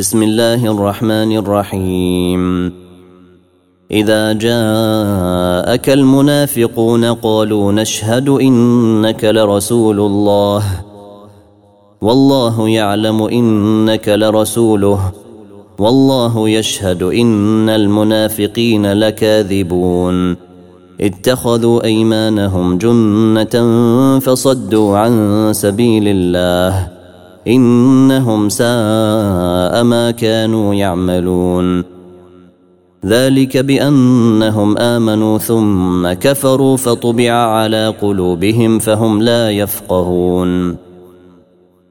بسم الله الرحمن الرحيم. إذا جاءك المنافقون قالوا نشهد إنك لرسول الله. والله يعلم إنك لرسوله. والله يشهد إن المنافقين لكاذبون. اتخذوا أيمانهم جنة فصدوا عن سبيل الله. إنهم ساء ما كانوا يعملون. ذلك بأنهم آمنوا ثم كفروا فطبع على قلوبهم فهم لا يفقهون.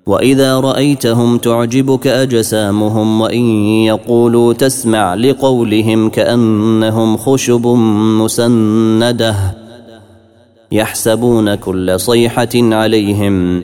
وإذا رأيتهم تعجبك أجسامهم وإن يقولوا تسمع لقولهم كأنهم خشب مسندة يحسبون كل صيحة عليهم.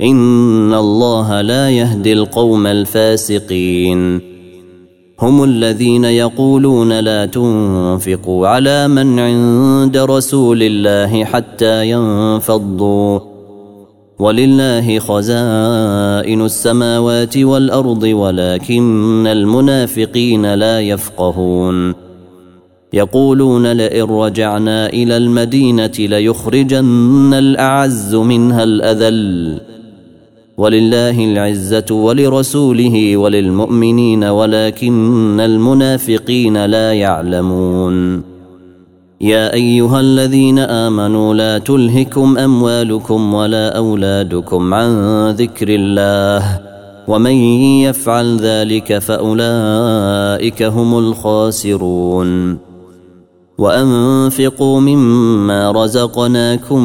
إن الله لا يهدي القوم الفاسقين. هم الذين يقولون لا تنفقوا على من عند رسول الله حتى ينفضوا. ولله خزائن السماوات والأرض ولكن المنافقين لا يفقهون. يقولون لئن رجعنا إلى المدينة ليخرجن الأعز منها الأذل. ولله العزة ولرسوله وللمؤمنين ولكن المنافقين لا يعلمون. يا أيها الذين آمنوا لا تلهكم أموالكم ولا أولادكم عن ذكر الله ومن يفعل ذلك فأولئك هم الخاسرون. وأنفقوا مما رزقناكم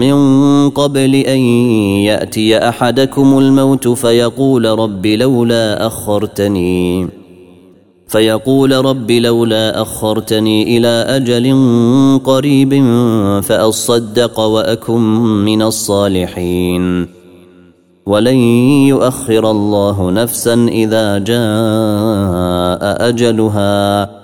من قبل أن يأتي أحدكم الموت فيقول رب لولا أخرتني فيقول رب لولا أخرتني إلى أجل قريب فأصدق وأكن من الصالحين. ولن يؤخر الله نفسا إذا جاء أجلها.